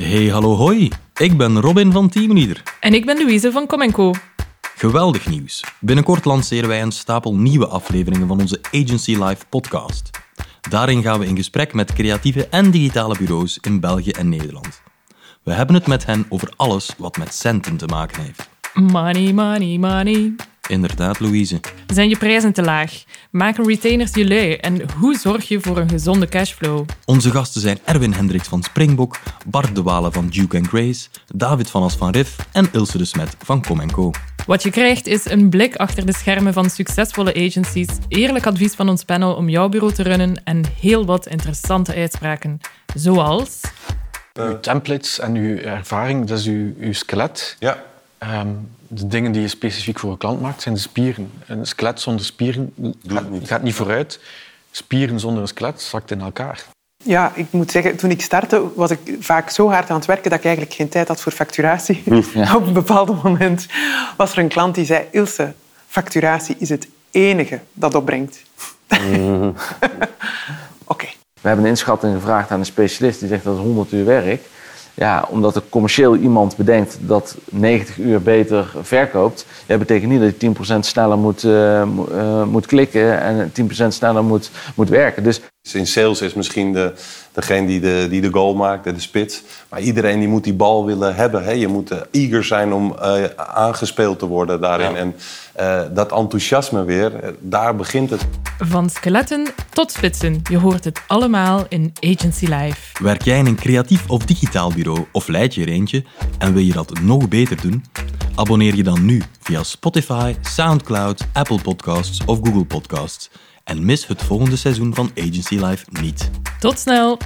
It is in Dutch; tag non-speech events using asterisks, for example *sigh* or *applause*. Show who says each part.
Speaker 1: Hey, hallo hoi. Ik ben Robin van Teamleader.
Speaker 2: En ik ben Louise van Com Co.
Speaker 1: Geweldig nieuws. Binnenkort lanceren wij een stapel nieuwe afleveringen van onze Agency Live podcast. Daarin gaan we in gesprek met creatieve en digitale bureaus in België en Nederland. We hebben het met hen over alles wat met centen te maken heeft.
Speaker 2: Money, money, money.
Speaker 1: Inderdaad, Louise.
Speaker 2: Zijn je prijzen te laag? Maken retainers je lui? En hoe zorg je voor een gezonde cashflow?
Speaker 1: Onze gasten zijn Erwin Hendricks van Springbok, Bart de Walen van Duke Grace, David van As van Riff en Ilse de Smet van Com Co.
Speaker 2: Wat je krijgt is een blik achter de schermen van succesvolle agencies, eerlijk advies van ons panel om jouw bureau te runnen en heel wat interessante uitspraken. Zoals...
Speaker 3: Uw templates en uw ervaring, dat is uw, uw skelet.
Speaker 4: Ja.
Speaker 3: Ehm, de dingen die je specifiek voor een klant maakt, zijn de spieren. Een skelet zonder spieren gaat,
Speaker 4: niet.
Speaker 3: gaat niet vooruit. Spieren zonder een skelet zakt in elkaar.
Speaker 5: Ja, ik moet zeggen, toen ik startte was ik vaak zo hard aan het werken dat ik eigenlijk geen tijd had voor facturatie. *laughs* Op een bepaald moment was er een klant die zei... Ilse, facturatie is het enige dat opbrengt. *laughs* Oké.
Speaker 6: We hebben een inschatting gevraagd aan een specialist die zegt dat het 100 uur werk. Ja, omdat er commercieel iemand bedenkt dat 90 uur beter verkoopt, dat betekent niet dat je 10% sneller moet, eh, eh, moet klikken en 10% sneller moet, moet werken. Dus
Speaker 4: In sales is misschien de, degene die de, die de goal maakt, de spits. Maar iedereen die moet die bal willen hebben. Hè? Je moet eh, eager zijn om eh, aangespeeld te worden daarin. En eh, dat enthousiasme weer, daar begint het.
Speaker 2: Van skeletten tot spitsen. Je hoort het allemaal in Agency Live.
Speaker 1: Werk jij in een creatief of digitaal bureau of leid je er eentje en wil je dat nog beter doen? Abonneer je dan nu via Spotify, SoundCloud, Apple Podcasts of Google Podcasts en mis het volgende seizoen van Agency Live niet.
Speaker 2: Tot snel!